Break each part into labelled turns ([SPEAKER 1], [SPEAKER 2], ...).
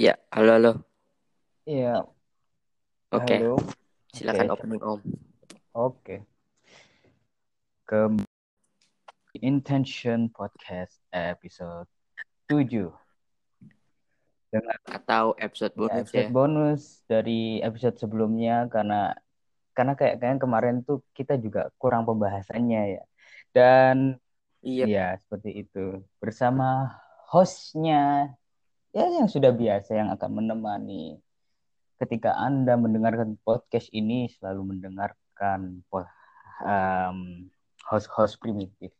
[SPEAKER 1] Iya, halo halo.
[SPEAKER 2] Iya,
[SPEAKER 1] Oke,
[SPEAKER 2] halo.
[SPEAKER 1] silakan
[SPEAKER 2] Oke,
[SPEAKER 1] opening Om.
[SPEAKER 2] Oke. Ke Intention Podcast episode 7. Dengan
[SPEAKER 1] Atau episode
[SPEAKER 2] ya,
[SPEAKER 1] bonus
[SPEAKER 2] episode
[SPEAKER 1] ya.
[SPEAKER 2] bonus dari episode sebelumnya karena karena kayak kayaknya kemarin tuh kita juga kurang pembahasannya ya. Dan
[SPEAKER 1] Iya,
[SPEAKER 2] ya seperti itu. Bersama hostnya ya yang sudah biasa yang akan menemani ketika Anda mendengarkan podcast ini selalu mendengarkan um, host-host primitif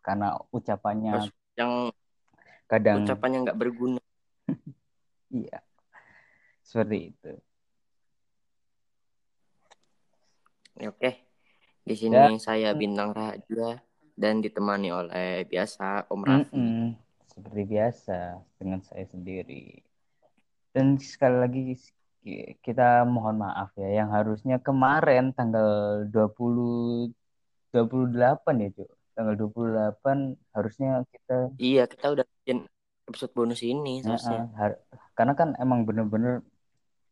[SPEAKER 2] karena ucapannya
[SPEAKER 1] host yang
[SPEAKER 2] kadang
[SPEAKER 1] ucapannya nggak berguna.
[SPEAKER 2] iya seperti itu.
[SPEAKER 1] Oke, di sini
[SPEAKER 2] Dan
[SPEAKER 1] saya bintang rahasia dan ditemani oleh biasa Om Raffi.
[SPEAKER 2] mm-mm, seperti biasa dengan saya sendiri. Dan sekali lagi ki- kita mohon maaf ya yang harusnya kemarin tanggal 20 28 ya, Cuk. Tanggal 28 harusnya kita
[SPEAKER 1] Iya, kita udah bikin episode bonus ini
[SPEAKER 2] Ya,
[SPEAKER 1] seharusnya.
[SPEAKER 2] har- karena kan emang bener-bener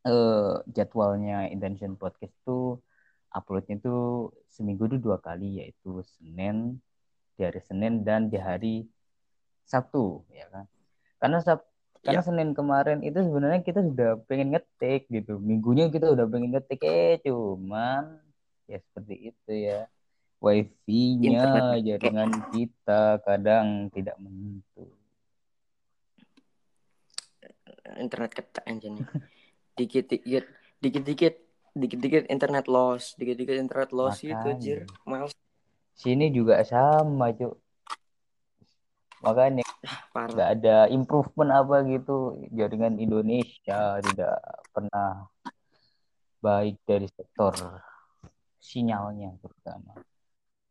[SPEAKER 2] eh, jadwalnya Intention Podcast tuh uploadnya tuh seminggu tuh dua kali yaitu Senin di hari Senin dan di hari Sabtu ya kan? Karena Sab karena
[SPEAKER 1] Ya,
[SPEAKER 2] Senin kemarin itu sebenarnya kita sudah pengen ngetik gitu. Minggunya kita udah pengen ngetik eh cuman ya seperti itu ya. Wifi-nya jaringan kita kadang tidak menentu.
[SPEAKER 1] Internet aja nih. Dikit-dikit, dikit-dikit, dikit-dikit internet loss, dikit-dikit internet loss itu anjir.
[SPEAKER 2] makanya
[SPEAKER 1] Males.
[SPEAKER 2] Sini juga sama cuk makanya nggak ada improvement apa gitu jaringan Indonesia tidak pernah baik dari sektor sinyalnya terutama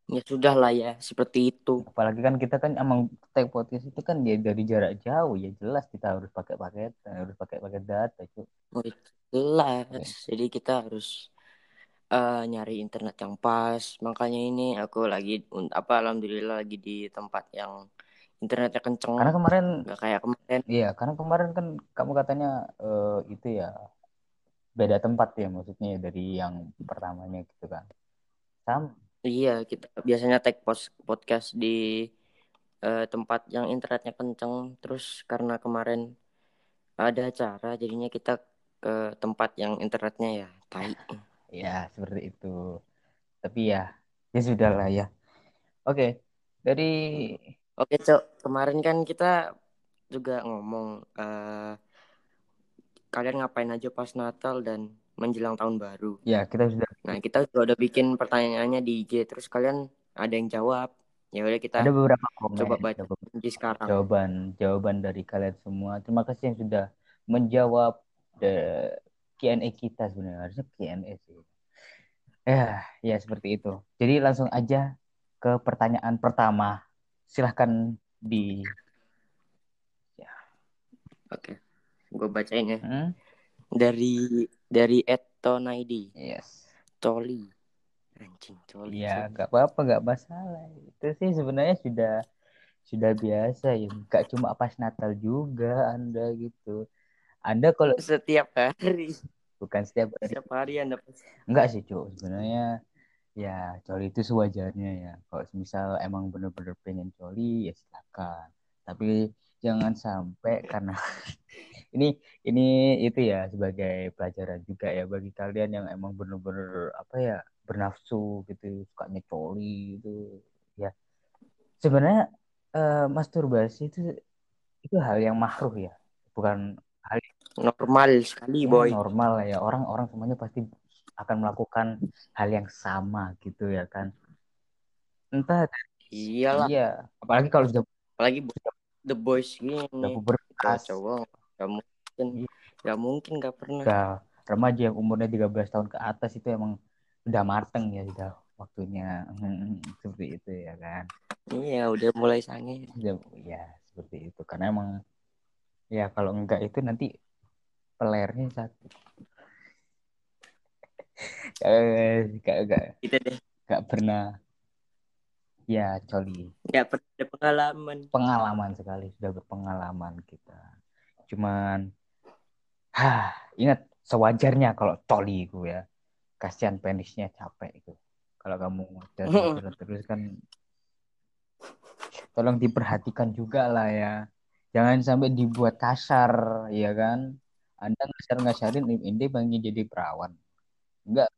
[SPEAKER 1] Ya sudah lah ya, seperti itu.
[SPEAKER 2] apalagi kan kita kan emang tag podcast itu kan dia dari jarak jauh ya jelas kita harus pakai paket harus pakai paket data
[SPEAKER 1] Oh, itu jelas. Jadi kita harus eh, nyari internet yang pas. Makanya ini aku lagi apa alhamdulillah lagi di tempat yang internetnya
[SPEAKER 2] karena
[SPEAKER 1] kenceng.
[SPEAKER 2] kemarin
[SPEAKER 1] Nggak kayak kemarin.
[SPEAKER 2] iya karena kemarin kan kamu katanya eh, itu ya beda tempat ya maksudnya dari yang pertamanya gitu kan sama
[SPEAKER 1] Iya, kita biasanya tag pos podcast di eh, tempat yang internetnya kenceng. Terus karena kemarin ada acara, jadinya kita ke tempat yang internetnya ya tai.
[SPEAKER 2] ya seperti itu tapi ya ya sudah lah ya oke dari
[SPEAKER 1] Oke, Cok. Kemarin kan kita juga ngomong eh kalian ngapain aja pas Natal dan menjelang tahun baru.
[SPEAKER 2] ya kita sudah
[SPEAKER 1] Nah, kita juga udah bikin pertanyaannya di IG, terus kalian ada yang jawab. Ya udah kita
[SPEAKER 2] ada beberapa komen
[SPEAKER 1] coba baca
[SPEAKER 2] ada beberapa
[SPEAKER 1] di sekarang.
[SPEAKER 2] jawaban jawaban dari kalian semua terima kasih yang sudah menjawab the Q&A kita sebenarnya harusnya Q&A sih ya ya seperti itu jadi langsung aja ke pertanyaan pertama silahkan di
[SPEAKER 1] Oke. Gue bacain ya.
[SPEAKER 2] Hmm?
[SPEAKER 1] Dari dari Eto Naidi.
[SPEAKER 2] yes
[SPEAKER 1] Coli. Anjing, coli.
[SPEAKER 2] ya nggak apa-apa nggak masalah itu sih sebenarnya sudah sudah biasa ya nggak cuma pas Natal juga anda gitu anda kalau
[SPEAKER 1] Setiap hari,
[SPEAKER 2] bukan setiap hari
[SPEAKER 1] setiap hari Anda
[SPEAKER 2] enggak sih cuk sebenarnya ya coli itu sewajarnya ya. Kalau misal emang bener-bener pengen coli ya silakan. Tapi jangan sampai karena ini ini itu ya sebagai pelajaran juga ya bagi kalian yang emang bener-bener apa ya bernafsu gitu sukanya coli gitu ya. Sebenarnya eh, masturbasi itu itu hal yang makruh ya. Bukan hal
[SPEAKER 1] normal sekali,
[SPEAKER 2] ya
[SPEAKER 1] boy.
[SPEAKER 2] normal lah ya. Orang-orang semuanya pasti akan melakukan hal yang sama gitu ya kan. Entah
[SPEAKER 1] Iyalah,
[SPEAKER 2] iya. Apalagi kalau sudah
[SPEAKER 1] apalagi the boys gini.
[SPEAKER 2] sudah pubertas
[SPEAKER 1] Cowok-cowok gak mungkin,
[SPEAKER 2] Iya.
[SPEAKER 1] gak mungkin gak pernah.
[SPEAKER 2] udah remaja yang umurnya 13 tahun ke atas itu emang udah mateng ya sudah waktunya. Hmm, seperti itu ya kan.
[SPEAKER 1] Iya, udah mulai sange.
[SPEAKER 2] Sudah- ya seperti itu. Karena emang ya kalau enggak itu nanti pelernya sakit gak, gak,
[SPEAKER 1] Kita deh,
[SPEAKER 2] gak pernah ya coli
[SPEAKER 1] gak pernah ada pengalaman.
[SPEAKER 2] pengalaman sekali sudah berpengalaman kita cuman Hah, ingat sewajarnya kalau coli itu ya. Kasihan penisnya capek itu. Kalau kamu modern terus kan tolong diperhatikan juga lah ya. Jangan sampai dibuat kasar, ya kan? Anda ngasar-ngasarin ini pengen jadi perawan. Enggak,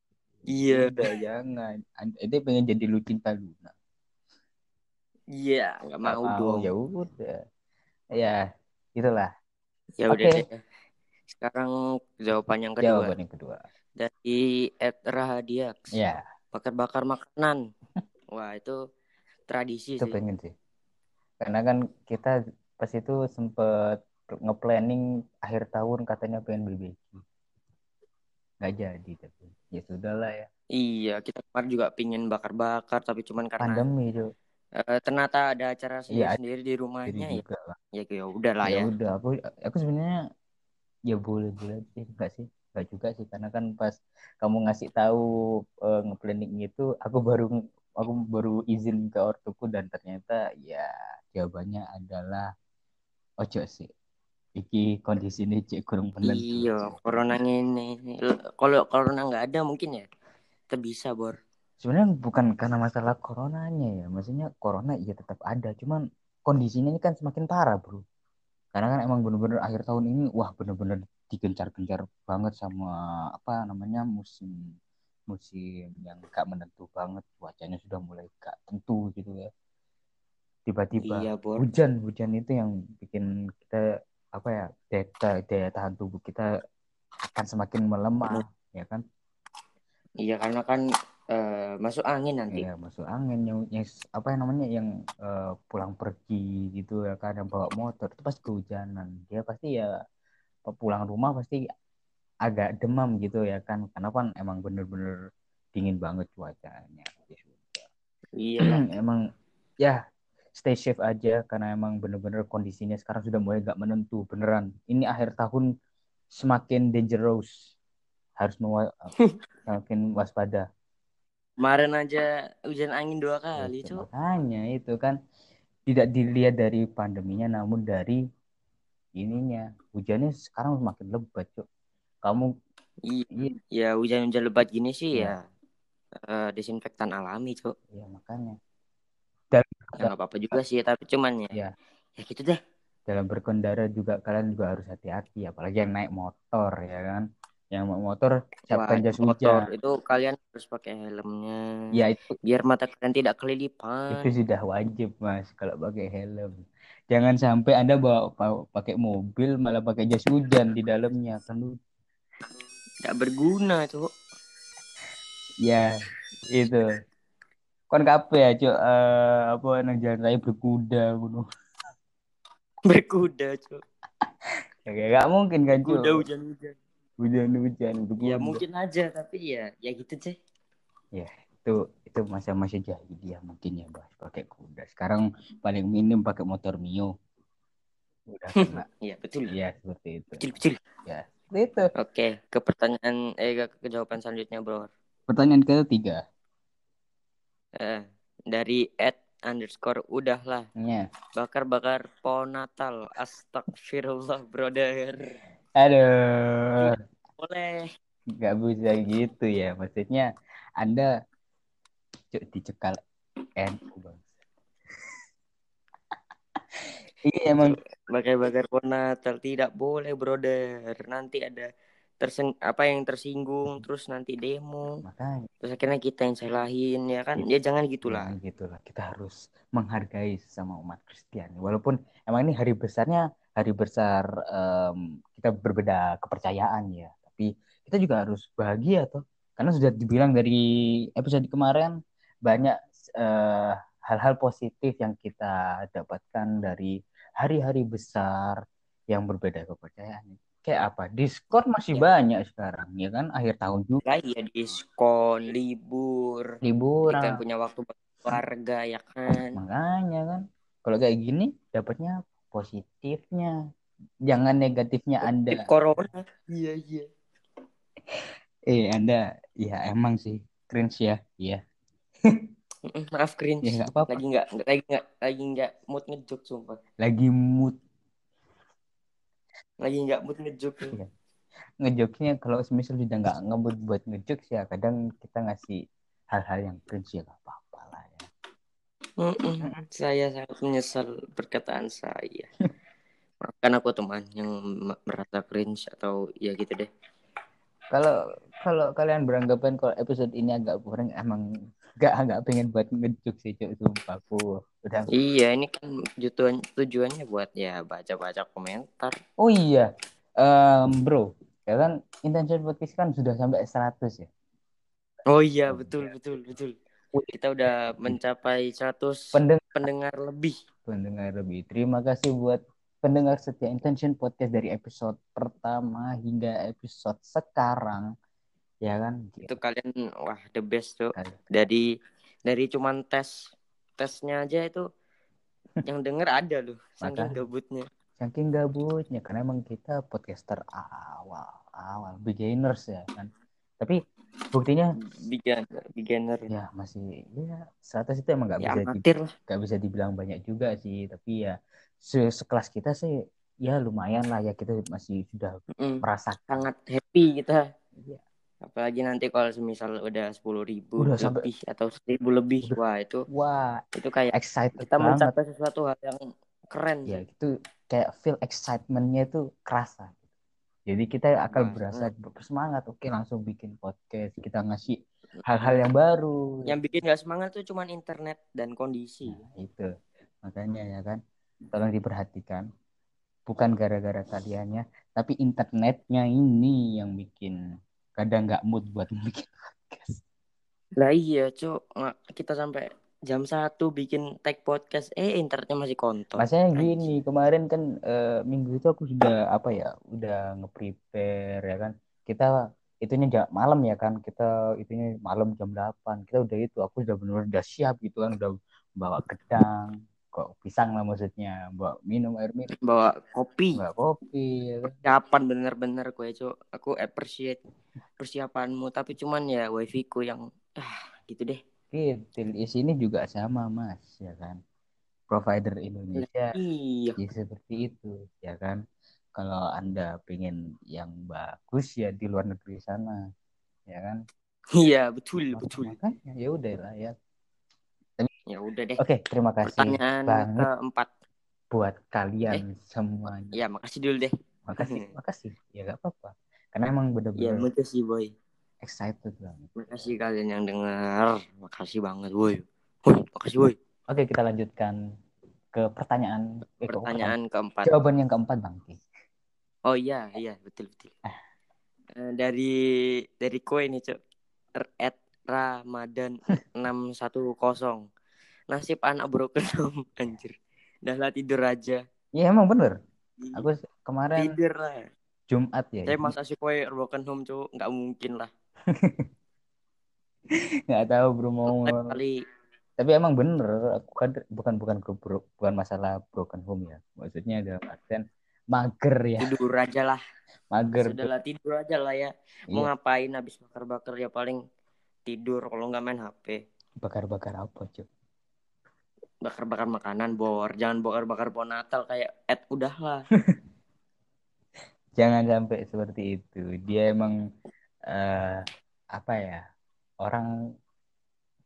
[SPEAKER 1] Iya.
[SPEAKER 2] udah jangan. Anda pengen jadi Lucinta Luna.
[SPEAKER 1] Iya, nggak
[SPEAKER 2] Nggak
[SPEAKER 1] mau
[SPEAKER 2] mau,
[SPEAKER 1] dong.
[SPEAKER 2] ya udah. Ya, itulah.
[SPEAKER 1] Ya udah deh. Sekarang jawaban yang kedua
[SPEAKER 2] Jawaban yang kedua.
[SPEAKER 1] dari Ed Rahadiax.
[SPEAKER 2] Ya,
[SPEAKER 1] Bakar-bakar makanan. Wah, itu tradisi
[SPEAKER 2] itu
[SPEAKER 1] sih.
[SPEAKER 2] pengen sih. Karena kan kita pas itu sempet nge-planning akhir tahun katanya pengen BBQ. Nggak jadi tapi ya sudah lah ya.
[SPEAKER 1] Iya, kita kemarin juga pingin bakar-bakar, tapi cuman karena
[SPEAKER 2] Pandemi itu.
[SPEAKER 1] eh, ternyata ada acara
[SPEAKER 2] Iya,
[SPEAKER 1] sendiri-sendiri di
[SPEAKER 2] Jadi
[SPEAKER 1] rumahnya ya.
[SPEAKER 2] lah.
[SPEAKER 1] Ya ya udah lah
[SPEAKER 2] Ya
[SPEAKER 1] ya.
[SPEAKER 2] udah, aku aku sebenarnya ya boleh boleh sih, enggak sih? Enggak juga sih karena kan pas kamu ngasih tahu eh, nge-planning itu aku baru aku baru izin ke ortuku dan ternyata ya jawabannya adalah ojo sih. Iki kondisi ini cek kurang menentu.
[SPEAKER 1] Iya, corona ini. Kalau corona nggak ada mungkin ya kita bisa, Bor.
[SPEAKER 2] Sebenarnya bukan karena masalah coronanya ya, maksudnya corona iya tetap ada, cuman kondisinya ini kan semakin parah, Bro. Karena kan emang bener-bener akhir tahun ini wah bener-bener digencar-gencar banget sama apa namanya musim musim yang gak menentu banget cuacanya sudah mulai gak tentu gitu ya tiba-tiba
[SPEAKER 1] Iya,
[SPEAKER 2] hujan hujan itu yang bikin kita apa ya daya, daya tahan tubuh kita akan semakin melemah ya kan?
[SPEAKER 1] Iya, karena kan eh, masuk angin nanti.
[SPEAKER 2] ya masuk angin yang, yang apa yang namanya yang eh, pulang pergi gitu ya kan yang bawa motor itu pasti kehujanan. Dia pasti ya pulang rumah pasti agak demam gitu ya kan. Karena kan emang bener-bener dingin banget cuacanya ya
[SPEAKER 1] Iya.
[SPEAKER 2] Emang ya stay safe aja karena emang bener-bener kondisinya sekarang sudah mulai gak menentu beneran. Ini akhir tahun semakin dangerous. Harus mewa- semakin waspada.
[SPEAKER 1] Kemarin aja hujan angin dua
[SPEAKER 2] Ya,
[SPEAKER 1] kali,
[SPEAKER 2] itu makanya itu kan tidak dilihat dari pandeminya namun dari ininya hujannya sekarang semakin lebat cuk. Kamu
[SPEAKER 1] Iya,
[SPEAKER 2] iya.
[SPEAKER 1] ya hujan-hujan lebat gini sih
[SPEAKER 2] Iya.
[SPEAKER 1] ya eh, desinfektan alami, Cuk.
[SPEAKER 2] iya makanya.
[SPEAKER 1] Ya nggak apa-apa juga sih, tapi cuman ya,
[SPEAKER 2] Iya.
[SPEAKER 1] ya gitu deh.
[SPEAKER 2] dalam berkendara juga kalian juga harus hati-hati apalagi yang naik motor ya kan yang naik motor siapkan jas
[SPEAKER 1] motor
[SPEAKER 2] hujan
[SPEAKER 1] itu kalian harus pakai helmnya.
[SPEAKER 2] ya itu
[SPEAKER 1] Biar mata kalian tidak kelilipan.
[SPEAKER 2] itu sudah wajib mas kalau pakai helm jangan sampai anda bawa, pakai mobil malah pakai jas hujan di dalamnya kan lu
[SPEAKER 1] Tidak berguna, Cuk.
[SPEAKER 2] ya itu kon kape ya cuk Eh, apa nang jalan raya berkuda gunung
[SPEAKER 1] Berkuda, Cuk.
[SPEAKER 2] ya gak mungkin kan cuk
[SPEAKER 1] Berkuda hujan-hujan.
[SPEAKER 2] hujan-hujan berkuda
[SPEAKER 1] Ya mungkin aja, tapi ya ya gitu sih.
[SPEAKER 2] itu itu masa-masa jahiliyah mungkin ya bahas pakai kuda sekarang paling minim pakai motor mio udah kena
[SPEAKER 1] Iya, betul.
[SPEAKER 2] ya seperti itu
[SPEAKER 1] Betul, betul.
[SPEAKER 2] ya seperti itu
[SPEAKER 1] Oke, ke pertanyaan eh ke ke jawaban selanjutnya, Bro.
[SPEAKER 2] pertanyaan ketiga
[SPEAKER 1] Eh, dari Ed underscore udahlah
[SPEAKER 2] ya
[SPEAKER 1] bakar-bakar pohon Natal. Astagfirullah, brother.
[SPEAKER 2] aduh
[SPEAKER 1] Boleh.
[SPEAKER 2] nggak bisa gitu ya maksudnya anda dicekal NU bang iya emang
[SPEAKER 1] Bakar-bakar pohon Natal tidak boleh, brother. Nanti ada terseng apa yang tersinggung terus nanti demo.
[SPEAKER 2] makanya.
[SPEAKER 1] Terus akhirnya kita yang salahin ya kan? Ya jangan gitulah.
[SPEAKER 2] Nah, gitulah. Kita harus menghargai sesama umat Kristiani. Walaupun emang ini hari besarnya hari besar em, kita berbeda kepercayaan ya. Tapi kita juga harus bahagia toh. Karena sudah dibilang dari episode kemarin banyak eh, hal-hal positif yang kita dapatkan dari hari-hari besar yang berbeda kepercayaan kayak apa diskon masih
[SPEAKER 1] Ya.
[SPEAKER 2] banyak sekarang ya kan akhir tahun juga
[SPEAKER 1] ya diskon, libur.
[SPEAKER 2] liburan
[SPEAKER 1] Kita yang punya waktu keluarga ya kan.
[SPEAKER 2] Makanya kan, kalau kayak gini dapatnya positifnya, jangan negatifnya Anda.
[SPEAKER 1] Corona. Iya, iya.
[SPEAKER 2] Eh, Anda, ya emang sih cringe ya, iya.
[SPEAKER 1] Maaf cringe.
[SPEAKER 2] Ya nggak apa-apa.
[SPEAKER 1] lagi nggak lagi nggak lagi nggak mood ngejuk sumpah.
[SPEAKER 2] Lagi mood,
[SPEAKER 1] Lagi nggak mood ngejuk.
[SPEAKER 2] Iya. kalau semisal sudah nggak ngebut buat ngejokes ya kadang kita ngasih hal-hal yang ya nggak apa-apa lah ya.
[SPEAKER 1] Saya sangat menyesal perkataan saya. Maafkan aku teman yang merasa cringe atau ya gitu deh.
[SPEAKER 2] kalau kalau kalian beranggapan kalau episode ini agak boring emang nggak nggak pengen buat ngejokes sih cuk sumpah aku udah
[SPEAKER 1] Iya, ini kan tujuan tujuannya buat ya baca-baca komentar.
[SPEAKER 2] oh iya Em, bro ya kan intention podcast kan sudah sampai 100 ya
[SPEAKER 1] Oh iya, betul betul betul. Kita udah mencapai 100
[SPEAKER 2] pendengar
[SPEAKER 1] pendengar lebih.
[SPEAKER 2] pendengar lebih. Terima kasih buat pendengar setia Intention Podcast dari episode pertama hingga episode sekarang. Ya kan?
[SPEAKER 1] Itu kalian wah the best tuh. Dari dari cuman tes tesnya aja itu yang denger ada loh, saking gabutnya.
[SPEAKER 2] Saking gabutnya karena emang kita podcaster awal, awal beginners ya kan. Tapi buktinya
[SPEAKER 1] Beginner, beginner.
[SPEAKER 2] ya masih ya 100 itu emang nggak
[SPEAKER 1] Ya
[SPEAKER 2] bisa di-
[SPEAKER 1] amatir lah.
[SPEAKER 2] nggak bisa dibilang banyak juga sih, tapi ya se- sekelas kita sih ya lumayan lah ya kita masih sudah
[SPEAKER 1] Mm,
[SPEAKER 2] merasakan
[SPEAKER 1] sangat happy kita.
[SPEAKER 2] Iya.
[SPEAKER 1] Apalagi nanti kalau semisal udah sepuluh ribu
[SPEAKER 2] Udah sampai-
[SPEAKER 1] lebih atau seribu lebih,
[SPEAKER 2] Udah.
[SPEAKER 1] wah itu
[SPEAKER 2] wah
[SPEAKER 1] itu kayak
[SPEAKER 2] excited
[SPEAKER 1] kita
[SPEAKER 2] banget.
[SPEAKER 1] mencapai sesuatu hal yang keren.
[SPEAKER 2] ya gitu kayak feel excitementnya itu kerasa. Jadi kita akan
[SPEAKER 1] Wah,
[SPEAKER 2] berasa bersemangat oke langsung bikin podcast kita ngasih hal-hal yang baru.
[SPEAKER 1] Yang bikin gak semangat tuh cuman internet dan kondisi.
[SPEAKER 2] Nah, itu. Makanya ya kan tolong diperhatikan. Bukan gara-gara kaliannya tapi internetnya ini yang bikin kadang nggak mood buat bikin podcast
[SPEAKER 1] Lah iya, Cuk. Nggak- Kita sampai jam satu bikin tag podcast, eh internetnya masih kontol.
[SPEAKER 2] Masanya gini, kemarin kan eh, minggu itu aku sudah apa ya, udah nge-prepare ya kan. Kita itunya jam malam ya kan, kita itunya malam jam 8. Kita udah itu, aku udah benar udah siap gitu kan, udah bawa gedang, kok pisang lah maksudnya, bawa minum air minum,
[SPEAKER 1] Bawa kopi.
[SPEAKER 2] bawa kopi ya kan.
[SPEAKER 1] Persiapan bener-bener gue, Cuk. Aku appreciate persiapanmu, tapi cuman ya wifi ku yang ah gitu deh.
[SPEAKER 2] Gitu, di sini juga sama Mas ya kan. Provider Indonesia
[SPEAKER 1] Iya.
[SPEAKER 2] ya seperti itu ya kan kalau anda pengen yang bagus ya di luar negeri sana ya kan
[SPEAKER 1] Iya, betul, betul.
[SPEAKER 2] makanya ya udah lah ya
[SPEAKER 1] Ya udah deh.
[SPEAKER 2] oke terima kasih
[SPEAKER 1] Pertanyaan
[SPEAKER 2] banget
[SPEAKER 1] keempat.
[SPEAKER 2] buat kalian semuanya
[SPEAKER 1] Ya, makasih dulu deh.
[SPEAKER 2] makasih makasih ya gak apa-apa karena emang
[SPEAKER 1] Ya,
[SPEAKER 2] bener-bener
[SPEAKER 1] makasih, boy.
[SPEAKER 2] excited banget
[SPEAKER 1] Makasih kalian yang dengar. Makasih banget, boy. Makasih, boy.
[SPEAKER 2] oke kita lanjutkan ke pertanyaan eh, ke
[SPEAKER 1] Pertanyaan keempat.
[SPEAKER 2] pertanyaan. jawaban yang keempat bang.
[SPEAKER 1] Oh iya, iya, betul, betul. Eh, dari dari kue nih, Cuk. R- At Ramadan 610. Nasib anak broken home, anjir. Dah lah tidur aja.
[SPEAKER 2] ya emang bener aku s- kemarin
[SPEAKER 1] tidur lah.
[SPEAKER 2] Jumat ya
[SPEAKER 1] Saya masa sih kue broken home, Cuk. Nggak mungkin lah.
[SPEAKER 2] nggak tahu bro mau
[SPEAKER 1] Kali
[SPEAKER 2] tapi emang bener aku kan bukan bukan ke bro- bukan masalah broken home ya maksudnya dalam artian mager ya
[SPEAKER 1] tidur aja lah.
[SPEAKER 2] mager
[SPEAKER 1] Sudahlah tidur aja lah ya. Mau
[SPEAKER 2] Iya.
[SPEAKER 1] ngapain habis bakar-bakar ya paling tidur kalau nggak main HP.
[SPEAKER 2] bakar-bakar apa cuy
[SPEAKER 1] Bakar-bakar makanan bor, jangan bakar-bakar pohon Natal kayak Ed udahlah.
[SPEAKER 2] jangan sampai seperti itu dia emang eh, apa ya orang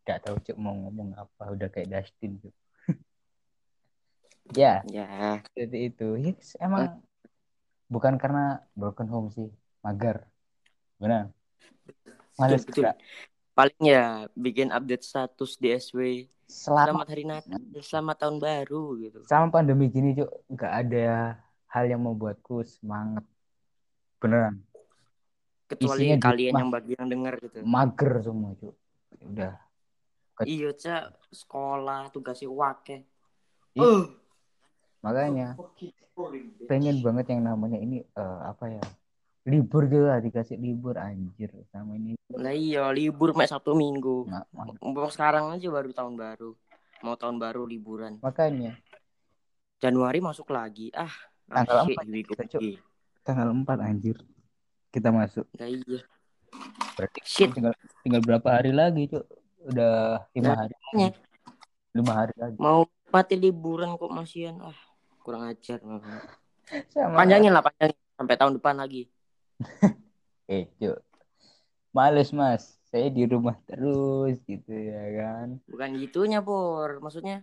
[SPEAKER 2] nggak tahu cuk mau ngomong apa udah kayak Dustin cuk ya
[SPEAKER 1] Ya,
[SPEAKER 2] seperti itu Yes, emang bukan karena broken home sih mager benar males
[SPEAKER 1] betul.
[SPEAKER 2] gerak.
[SPEAKER 1] Paling ya bikin update status di SW.
[SPEAKER 2] Selama
[SPEAKER 1] Selamat hari Natal, selamat tahun baru gitu.
[SPEAKER 2] sama pandemi gini cuk nggak ada hal yang membuatku semangat beneran
[SPEAKER 1] Kecuali
[SPEAKER 2] Isinya
[SPEAKER 1] kalian yang bagi yang denger gitu.
[SPEAKER 2] mager semua cuk udah
[SPEAKER 1] Iya, Cak, sekolah tugasnya wake. Uh.
[SPEAKER 2] makanya pengen banget yang namanya ini eh, apa ya libur gitu lah dikasih libur anjir sama ini
[SPEAKER 1] Nah iya, libur mek Sabtu Minggu. Mau sekarang aja baru tahun baru. Mau tahun baru liburan.
[SPEAKER 2] makanya
[SPEAKER 1] Januari masuk lagi. Ah,
[SPEAKER 2] Tanggal empat kita, tanggal 4 anjir kita masuk
[SPEAKER 1] Nah iya.
[SPEAKER 2] berarti
[SPEAKER 1] Shit.
[SPEAKER 2] tinggal tinggal berapa hari lagi cuk udah lima
[SPEAKER 1] Nah,
[SPEAKER 2] hari
[SPEAKER 1] makanya.
[SPEAKER 2] lima hari lagi
[SPEAKER 1] Mau mati liburan kok masian. Ah, kurang ajar.
[SPEAKER 2] sama
[SPEAKER 1] Panjangin lah, panjangin sampai tahun depan lagi.
[SPEAKER 2] Eh, cuk. Males, Mas. Saya di rumah terus gitu ya kan.
[SPEAKER 1] Bukan gitunya, Bor. Maksudnya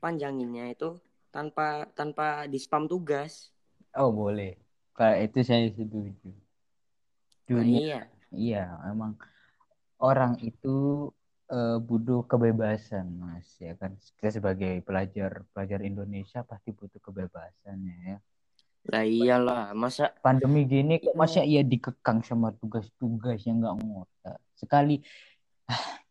[SPEAKER 1] panjanginnya itu tanpa tanpa di spam tugas.
[SPEAKER 2] Oh, boleh. Kalau itu saya setuju.
[SPEAKER 1] Nah,
[SPEAKER 2] Dunia,
[SPEAKER 1] iya.
[SPEAKER 2] iya, emang orang itu eh, butuh kebebasan, Mas, ya kan. Kita sebagai pelajar pelajar Indonesia pasti butuh kebebasan ya.
[SPEAKER 1] Lah iyalah, masa
[SPEAKER 2] Pandemi gini kok masa iya dikekang sama tugas-tugas yang nggak ngotak. Sekali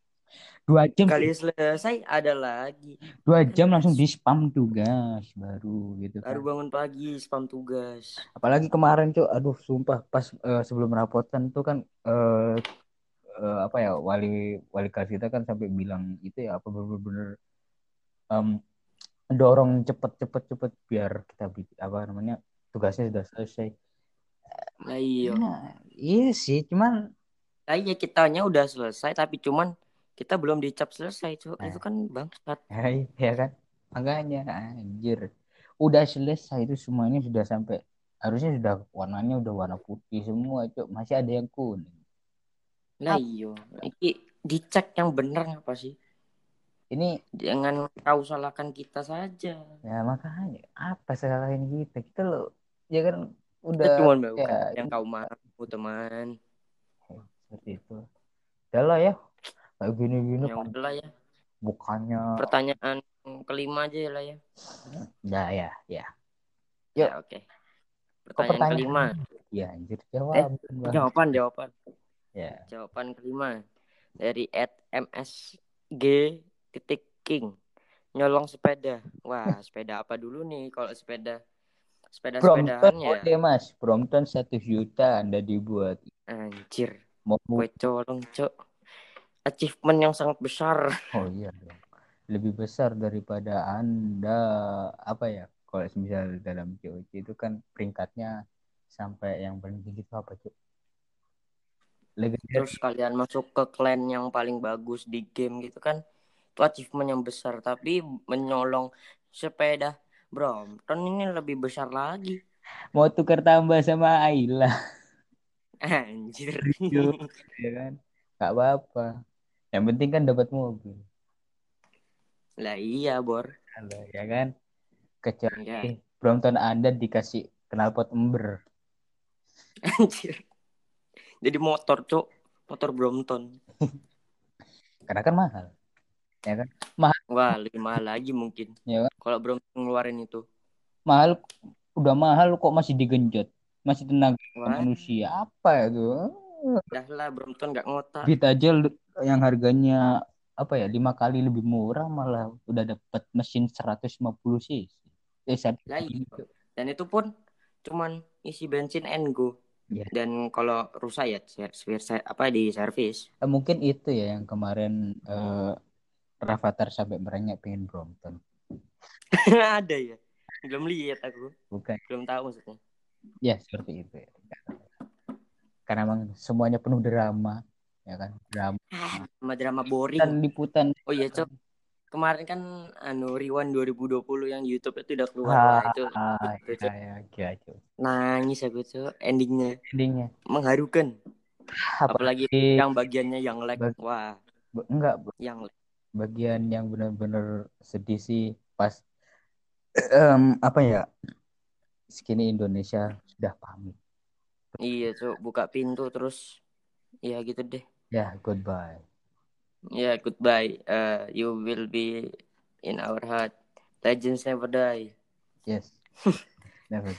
[SPEAKER 2] dua jam
[SPEAKER 1] kali selesai ada lagi.
[SPEAKER 2] dua jam langsung di spam tugas baru gitu kan.
[SPEAKER 1] Baru bangun pagi spam tugas.
[SPEAKER 2] Apalagi kemarin tuh, aduh sumpah pas eh, sebelum rapotan tuh kan eh, eh, apa ya wali wali kelas kita kan sampai bilang itu ya apa bener-bener em, dorong cepet cepet cepet biar kita apa namanya tugasnya sudah selesai.
[SPEAKER 1] Lah iya.
[SPEAKER 2] Nah, iya sih, cuman
[SPEAKER 1] Lah iya kitanya udah selesai tapi cuman kita belum dicap selesai, Cuk.
[SPEAKER 2] Nah.
[SPEAKER 1] Itu kan bangsat.
[SPEAKER 2] ya, kan makanya anjir udah selesai itu semuanya sudah sampai harusnya sudah warnanya udah warna putih semua cok masih ada yang kuning
[SPEAKER 1] Lah iya. Iki dicek yang bener apa sih?
[SPEAKER 2] ini
[SPEAKER 1] Jangan kau salahkan kita saja.
[SPEAKER 2] ya makanya apa salahin kita kita lo ya kan udah
[SPEAKER 1] cuma
[SPEAKER 2] ya
[SPEAKER 1] yang kau mau, teman.
[SPEAKER 2] seperti itu udah lah ya kayak gini-gini
[SPEAKER 1] Yang udahlah ya.
[SPEAKER 2] bukannya
[SPEAKER 1] Pertanyaan kelima aja lah ya.
[SPEAKER 2] ya ya ya Yuk.
[SPEAKER 1] Ya, oke.
[SPEAKER 2] Kok
[SPEAKER 1] Pertanyaan
[SPEAKER 2] pertanyaan?
[SPEAKER 1] kelima.
[SPEAKER 2] ya anjir jawab
[SPEAKER 1] Jawaban, jawaban.
[SPEAKER 2] ya
[SPEAKER 1] Jawaban kelima dari at MSG titik King nyolong sepeda. Wah, sepeda apa dulu nih kalau sepeda? Sepeda
[SPEAKER 2] Brompton
[SPEAKER 1] sepedaan ya.
[SPEAKER 2] oke mas Brompton satu juta anda dibuat
[SPEAKER 1] Anjir,
[SPEAKER 2] mau
[SPEAKER 1] gue colong, Cok. Achievement yang sangat besar.
[SPEAKER 2] Oh iya. Lebih besar daripada Anda apa ya? Kalau misal dalam COC itu kan peringkatnya sampai yang paling tinggi itu apa? Legendary.
[SPEAKER 1] Terus kalian masuk ke clan yang paling bagus di game gitu kan. Itu achievement yang besar, tapi menyolong sepeda Brompton ini lebih besar lagi.
[SPEAKER 2] Mau tukar tambah sama Ayla,
[SPEAKER 1] Anjir.
[SPEAKER 2] ya kan? Gak apa-apa. Yang penting kan dapat mobil.
[SPEAKER 1] lah iya, Bor.
[SPEAKER 2] Halo, ya kan? Kecuali
[SPEAKER 1] Ya.
[SPEAKER 2] Brompton Anda dikasih knalpot ember.
[SPEAKER 1] Anjir. Jadi motor, Cok. Motor Brompton.
[SPEAKER 2] Karena kan mahal. Ya kan?
[SPEAKER 1] Wah, lebih mahal lagi mungkin.
[SPEAKER 2] Ya kan?
[SPEAKER 1] Kalau Brompton ngeluarin itu.
[SPEAKER 2] Mahal udah mahal kok masih digenjot. Masih tenaga
[SPEAKER 1] Wah,
[SPEAKER 2] manusia apa itu?
[SPEAKER 1] dah lah Brompton gak ngotak.
[SPEAKER 2] Beat aja yang harganya apa ya lima kali lebih murah malah udah dapat mesin 150 cc. Eh, satu
[SPEAKER 1] Lah iya.
[SPEAKER 2] gitu.
[SPEAKER 1] Dan itu pun cuman isi bensin and go.
[SPEAKER 2] Iya.
[SPEAKER 1] Dan kalau rusak ya ser- apa di servis.
[SPEAKER 2] Eh, mungkin itu ya yang kemarin eh, Rafathar sampai merengek pengen Brompton.
[SPEAKER 1] Ada ya. Belum lihat aku.
[SPEAKER 2] Bukan.
[SPEAKER 1] Belum tahu maksudnya.
[SPEAKER 2] Ya seperti itu ya. Karena emang semuanya penuh drama, ya kan? Drama
[SPEAKER 1] Sama drama boring.
[SPEAKER 2] dan liputan.
[SPEAKER 1] Oh iya, Cok. Kemarin kan anu Rewind 2020 yang YouTube itu udah keluar
[SPEAKER 2] Ah,
[SPEAKER 1] Wah, itu.
[SPEAKER 2] ah,
[SPEAKER 1] itu,
[SPEAKER 2] ya, ya, Cuk.
[SPEAKER 1] Nangis aku, Cok. Endingnya
[SPEAKER 2] Endingnya
[SPEAKER 1] mengharukan.
[SPEAKER 2] apa?
[SPEAKER 1] Apalagi yang bagiannya yang lag.
[SPEAKER 2] Bag-
[SPEAKER 1] Wah,
[SPEAKER 2] Ba- Enggak,
[SPEAKER 1] yang lag.
[SPEAKER 2] bagian yang benar-benar sedih sih pas em, apa ya skinny Indonesia sudah pamit
[SPEAKER 1] Iya, Cok. Buka pintu terus ya gitu deh.
[SPEAKER 2] ya goodbye
[SPEAKER 1] Ya, goodbye. Uh, you will be in our heart. Legends never die.
[SPEAKER 2] yes never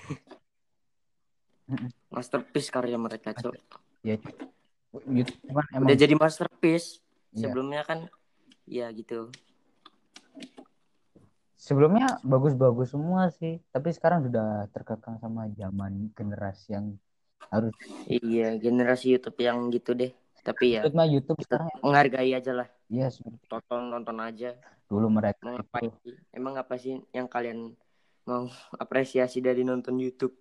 [SPEAKER 1] Masterpiece karya mereka, Cok.
[SPEAKER 2] ya emang
[SPEAKER 1] Udah jadi masterpiece.
[SPEAKER 2] Iya.
[SPEAKER 1] Sebelumnya kan ya gitu.
[SPEAKER 2] Sebelumnya bagus-bagus semua sih tapi sekarang sudah terkekang sama zaman generasi yang harus
[SPEAKER 1] Iya, generasi YouTube yang gitu deh. Tapi ya
[SPEAKER 2] mah YouTube
[SPEAKER 1] kita
[SPEAKER 2] sekarang
[SPEAKER 1] menghargai aja lah.
[SPEAKER 2] ya seperti
[SPEAKER 1] Tonton tonton aja.
[SPEAKER 2] dulu mereka itu
[SPEAKER 1] ngapain sih? Emang apa sih yang kalian mau apresiasi dari nonton YouTube?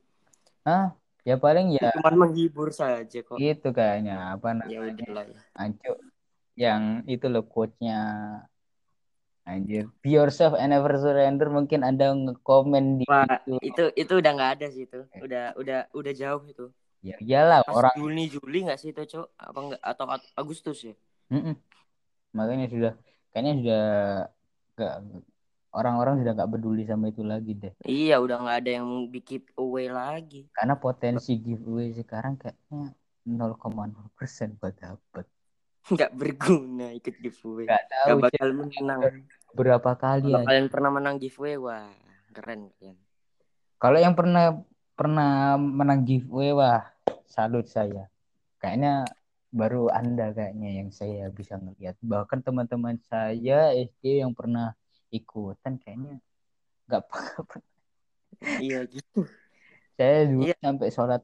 [SPEAKER 2] ah ya paling ya
[SPEAKER 1] Cuman menghibur saja kok.
[SPEAKER 2] itu kayaknya apa
[SPEAKER 1] Ya udahlah ya.
[SPEAKER 2] Anco yang itu loh quote-nya anjir be yourself and never surrender mungkin anda ngekomen di
[SPEAKER 1] Wah,
[SPEAKER 2] itu
[SPEAKER 1] itu itu udah nggak ada sih itu. Udah udah udah jauh itu.
[SPEAKER 2] Ya iyalah
[SPEAKER 1] Pas
[SPEAKER 2] orang.
[SPEAKER 1] Juni Juli nggak sih itu cok? Apa enggak atau Ag- Agustus ya?
[SPEAKER 2] Mm-mm. Makanya sudah kayaknya sudah gak orang-orang sudah nggak peduli sama itu lagi deh.
[SPEAKER 1] Iya udah nggak ada yang bikin away lagi.
[SPEAKER 2] Karena potensi giveaway sekarang kayaknya 0,0 persen buat dapet.
[SPEAKER 1] Nggak berguna ikut giveaway.
[SPEAKER 2] Gak
[SPEAKER 1] Nggak
[SPEAKER 2] tahu
[SPEAKER 1] bakal
[SPEAKER 2] Cek.
[SPEAKER 1] menang.
[SPEAKER 2] berapa kali
[SPEAKER 1] Kalau kalian pernah menang giveaway wah keren kalian.
[SPEAKER 2] Kalau yang pernah pernah menang giveaway wah salut saya. Kayaknya baru Anda kayaknya yang saya bisa ngelihat. Bahkan teman-teman saya SD yang pernah ikutan kayaknya nggak apa-apa.
[SPEAKER 1] Iya gitu.
[SPEAKER 2] Saya dulu
[SPEAKER 1] Iya.
[SPEAKER 2] sampai sholat.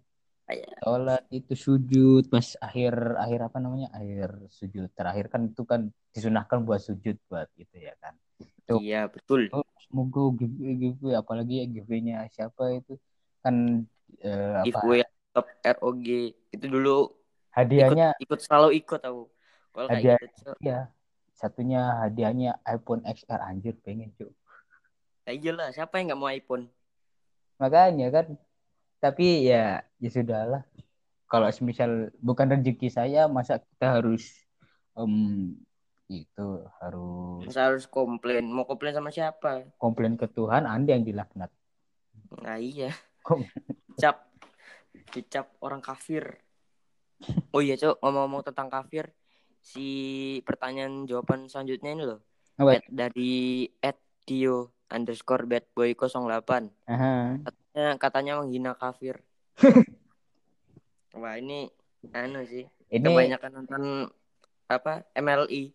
[SPEAKER 2] Sholat itu sujud pas akhir akhir apa namanya akhir sujud terakhir kan itu kan disunahkan buat sujud buat gitu ya kan. Tuh.
[SPEAKER 1] Iya betul.
[SPEAKER 2] Oh, semoga giveaway giveaway apalagi ya giveaway-nya siapa itu kan eh, apa
[SPEAKER 1] Giveaway top ROG itu dulu ikut
[SPEAKER 2] hadiahnya
[SPEAKER 1] ikut selalu ikut aku. Kalau kayak
[SPEAKER 2] Hadiah-
[SPEAKER 1] gitu
[SPEAKER 2] ya satunya hadiahnya iPhone XR anjir pengen cuy
[SPEAKER 1] Ya iyalah siapa yang nggak mau iPhone?
[SPEAKER 2] makanya kan tapi ya ya sudahlah kalau semisal bukan rezeki saya masa kita harus em, itu harus
[SPEAKER 1] Masa harus komplain? Mau komplain sama siapa?
[SPEAKER 2] komplain ke Tuhan Anda yang dilaknat
[SPEAKER 1] Nah iya.
[SPEAKER 2] Kom-
[SPEAKER 1] Dicap. Orang kafir. Oh iya cok ngomong-ngomong tentang kafir. Si pertanyaan jawaban selanjutnya ini loh.
[SPEAKER 2] Apa?
[SPEAKER 1] At- dari at Dio underscore bad boy 08
[SPEAKER 2] Aha.
[SPEAKER 1] Katanya, katanya menghina kafir. Wah ini anu sih
[SPEAKER 2] ini
[SPEAKER 1] kebanyakan nonton apa MLI.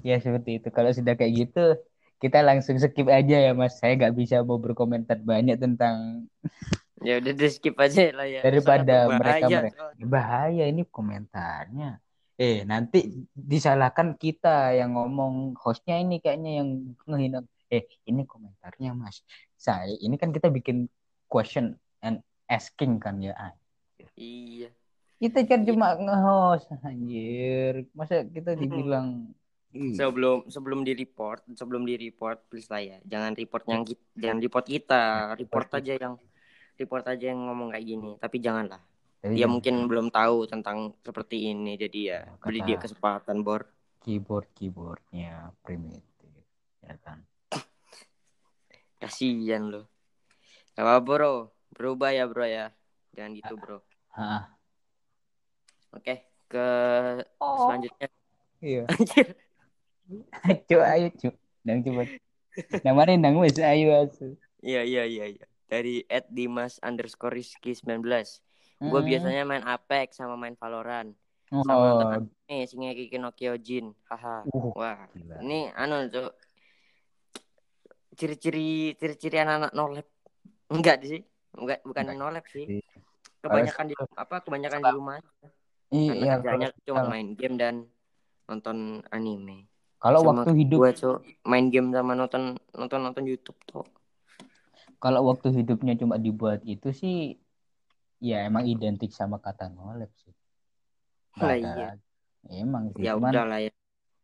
[SPEAKER 2] ya seperti itu. Kalau sudah kayak gitu kita langsung skip aja ya mas. Saya nggak bisa mau berkomentar banyak tentang
[SPEAKER 1] Ya udah di skip aja lah ya.
[SPEAKER 2] Daripada
[SPEAKER 1] Soalnya
[SPEAKER 2] mereka- mereka- bahaya ini komentarnya. Eh nanti disalahkan kita yang ngomong. Hostnya ini kayaknya yang ngehina eh ini komentarnya mas saya ini kan kita bikin question and asking kan ya
[SPEAKER 1] Iya.
[SPEAKER 2] kita kan cuma nge-host anjir masa kita dibilang
[SPEAKER 1] Sebelum sebelum di report, sebelum di report please lah ya. Jangan report yang ki- jangan report kita, report aja yang report aja yang ngomong kayak gini. Tapi janganlah.
[SPEAKER 2] tapi
[SPEAKER 1] Dia
[SPEAKER 2] jangan
[SPEAKER 1] mungkin belum tahu tentang seperti ini jadi ya
[SPEAKER 2] Kata-
[SPEAKER 1] beri dia kesempatan, Bor.
[SPEAKER 2] keyboard keyboardnya primitif ya kan
[SPEAKER 1] Kasihan lo. Gak apa bro, berubah ya bro ya. Jangan gitu bro.
[SPEAKER 2] ah
[SPEAKER 1] Oke, ke selanjutnya.
[SPEAKER 2] iya
[SPEAKER 1] Anjir.
[SPEAKER 2] ayo ayo cu dan coba namanya nang wes ayo asu
[SPEAKER 1] Iya iya iya iya. Dari at Dimas underscore Rizky 19 Gue
[SPEAKER 2] Hmm.
[SPEAKER 1] biasanya main Apex sama main Valorant. Sama nonton
[SPEAKER 2] oh
[SPEAKER 1] Nih, Shingeki no Kyojin. Haha.
[SPEAKER 2] uh,
[SPEAKER 1] Wah,
[SPEAKER 2] gila.
[SPEAKER 1] ini anu tuh ciri-ciri ciri-ciri anak-anak nolep. Enggak sih. Enggak, bukan
[SPEAKER 2] Enggak
[SPEAKER 1] nolep sih.
[SPEAKER 2] sih.
[SPEAKER 1] Kebanyakan di apa? Kebanyakan di rumah.
[SPEAKER 2] iya
[SPEAKER 1] kerjanya
[SPEAKER 2] kalau-
[SPEAKER 1] cuma main game dan nonton anime.
[SPEAKER 2] kalau waktu hidup
[SPEAKER 1] Gue cok main game sama nonton nonton nonton YouTube tuh.
[SPEAKER 2] kalau waktu hidupnya cuma dibuat itu sih ya emang identik sama kata nolep sih
[SPEAKER 1] Lah
[SPEAKER 2] ada
[SPEAKER 1] iya.
[SPEAKER 2] emang sih
[SPEAKER 1] Ya udah lah ya.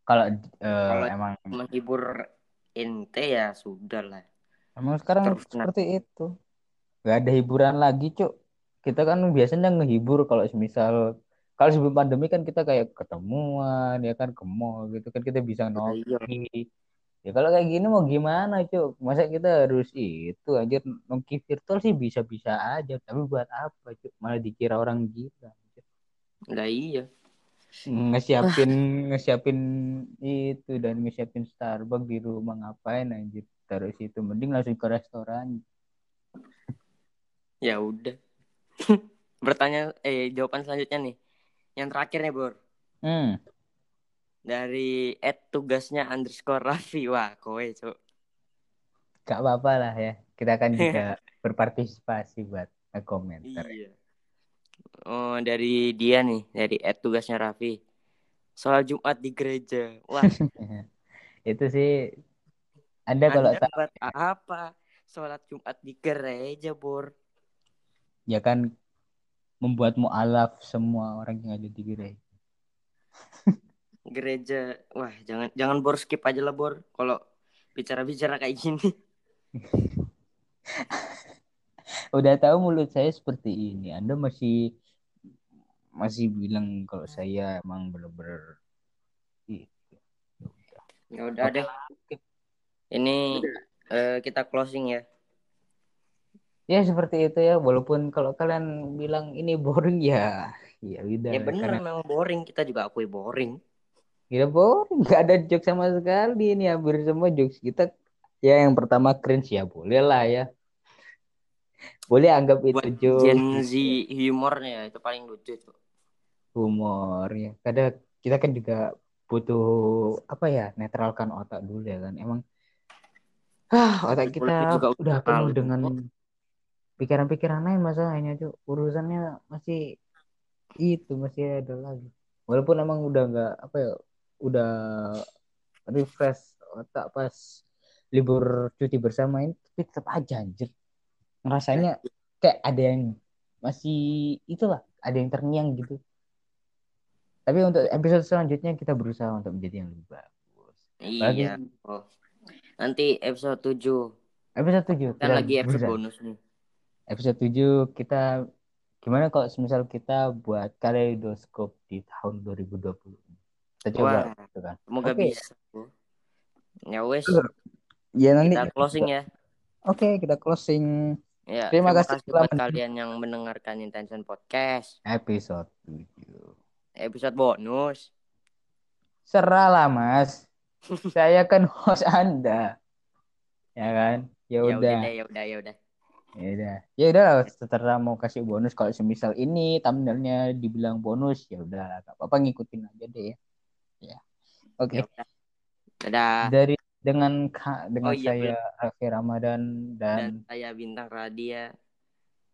[SPEAKER 2] kalau
[SPEAKER 1] Kalau
[SPEAKER 2] emang
[SPEAKER 1] Menghibur ente ya sudah lah.
[SPEAKER 2] emang sekarang
[SPEAKER 1] Terus
[SPEAKER 2] seperti itu nggak ada hiburan lagi cuk kita kan biasanya ngehibur kalau semisal kalau sebelum pandemi kan kita kayak ketemuan ya kan ke mall gitu kan kita bisa
[SPEAKER 1] Ya, iya.
[SPEAKER 2] nongki ya kalau kayak gini mau gimana cuk masa kita harus itu aja nongki virtual sih bisa-bisa aja tapi buat apa cuk malah dikira orang gila.
[SPEAKER 1] Lah iya.
[SPEAKER 2] Ngesiapin ngesiapin itu dan ngesiapin Starbucks di rumah ngapain anjir taruh situ mending langsung ke restoran
[SPEAKER 1] Ya udah. Bertanya eh jawaban selanjutnya nih. Yang terakhir nih, Bor.
[SPEAKER 2] hmm
[SPEAKER 1] Dari at tugasnya underscore Raffi. Wah, kowe, Cuk.
[SPEAKER 2] gak apa-apa lah ya kita kan juga berpartisipasi buat komentar
[SPEAKER 1] Iya. Oh, dari dia nih, dari at tugasnya Raffi. Soal Jumat di gereja. Wah,
[SPEAKER 2] itu sih anda kalau
[SPEAKER 1] Anda buat apa? Sholat Jumat di gereja, Bor.
[SPEAKER 2] ya kan membuat mualaf semua orang yang ada di gereja
[SPEAKER 1] Gereja. Wah, jangan jangan Bor skip aja lah, Bor. Kalau bicara-bicara kayak gini.
[SPEAKER 2] udah tahu mulut saya seperti ini anda masih masih bilang kalau saya emang bener-bener.
[SPEAKER 1] Ya udah deh. Ini eh, kita closing ya.
[SPEAKER 2] ya seperti itu ya walaupun kalau kalian bilang ini boring ya ya udah
[SPEAKER 1] Ya bener
[SPEAKER 2] karena
[SPEAKER 1] memang boring. Kita juga akui boring.
[SPEAKER 2] Gila boring, nggak ada jokes sama sekali ini hampir semua jokes kita ya yang pertama cringe ya boleh lah ya. Boleh anggap itu
[SPEAKER 1] Buat
[SPEAKER 2] jokes
[SPEAKER 1] Gen Z humornya itu paling lucu tuh.
[SPEAKER 2] Humor ya. Kadang kita kan juga butuh apa ya netralkan otak dulu ya kan. Emang ah otak kita
[SPEAKER 1] juga
[SPEAKER 2] udah penuh dengan pikiran-pikiran lain masalahnya tuh urusannya masih itu masih ada lagi. Walaupun emang udah nggak apa ya udah refresh otak pas libur cuti bersama ini tapi tetap aja anjir ngerasanya kayak ada yang masih itulah ada yang terngiang gitu tapi untuk episode selanjutnya kita berusaha untuk menjadi yang lebih bagus
[SPEAKER 1] Iya. Oh. Nanti episode 7
[SPEAKER 2] episode 7
[SPEAKER 1] kan lagi episode
[SPEAKER 2] berusaha.
[SPEAKER 1] bonus nih.
[SPEAKER 2] episode 7 kita gimana kalau semisal kita buat kaleidoskop di tahun 2020 kita coba
[SPEAKER 1] Wah,
[SPEAKER 2] gitu kan
[SPEAKER 1] semoga
[SPEAKER 2] Oke.
[SPEAKER 1] bisa. Ya wes,
[SPEAKER 2] ya nanti
[SPEAKER 1] kita closing ya.
[SPEAKER 2] oke kita closing
[SPEAKER 1] Ya,
[SPEAKER 2] Terima
[SPEAKER 1] terima,
[SPEAKER 2] kasih
[SPEAKER 1] buat kalian yang mendengarkan Intention Podcast.
[SPEAKER 2] episode 7
[SPEAKER 1] Episode bonus.
[SPEAKER 2] serah lah mas. Saya kan host anda. Ya kan? Ya
[SPEAKER 1] Ya udah ya udah, ya udah.
[SPEAKER 2] ya udah. Ya udah lah, terserah mau kasih bonus kalau semisal ini thumbnailnya dibilang bonus ya udah gak apa-apa ngikutin aja deh ya. Ya. Oke.
[SPEAKER 1] Ya udah. Dadah.
[SPEAKER 2] dari dengan ka- dengan
[SPEAKER 1] Oh iya,
[SPEAKER 2] saya Raffi Ramadan dan,
[SPEAKER 1] Dan saya Bintang Radia.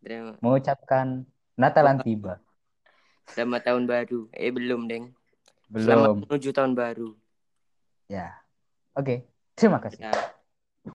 [SPEAKER 1] Terima-
[SPEAKER 2] mengucapkan Natalan tiba
[SPEAKER 1] Selamat tahun baru. Eh belum, Deng.
[SPEAKER 2] belum
[SPEAKER 1] Selamat menuju tahun baru.
[SPEAKER 2] ya oke terima kasih
[SPEAKER 1] Dadah.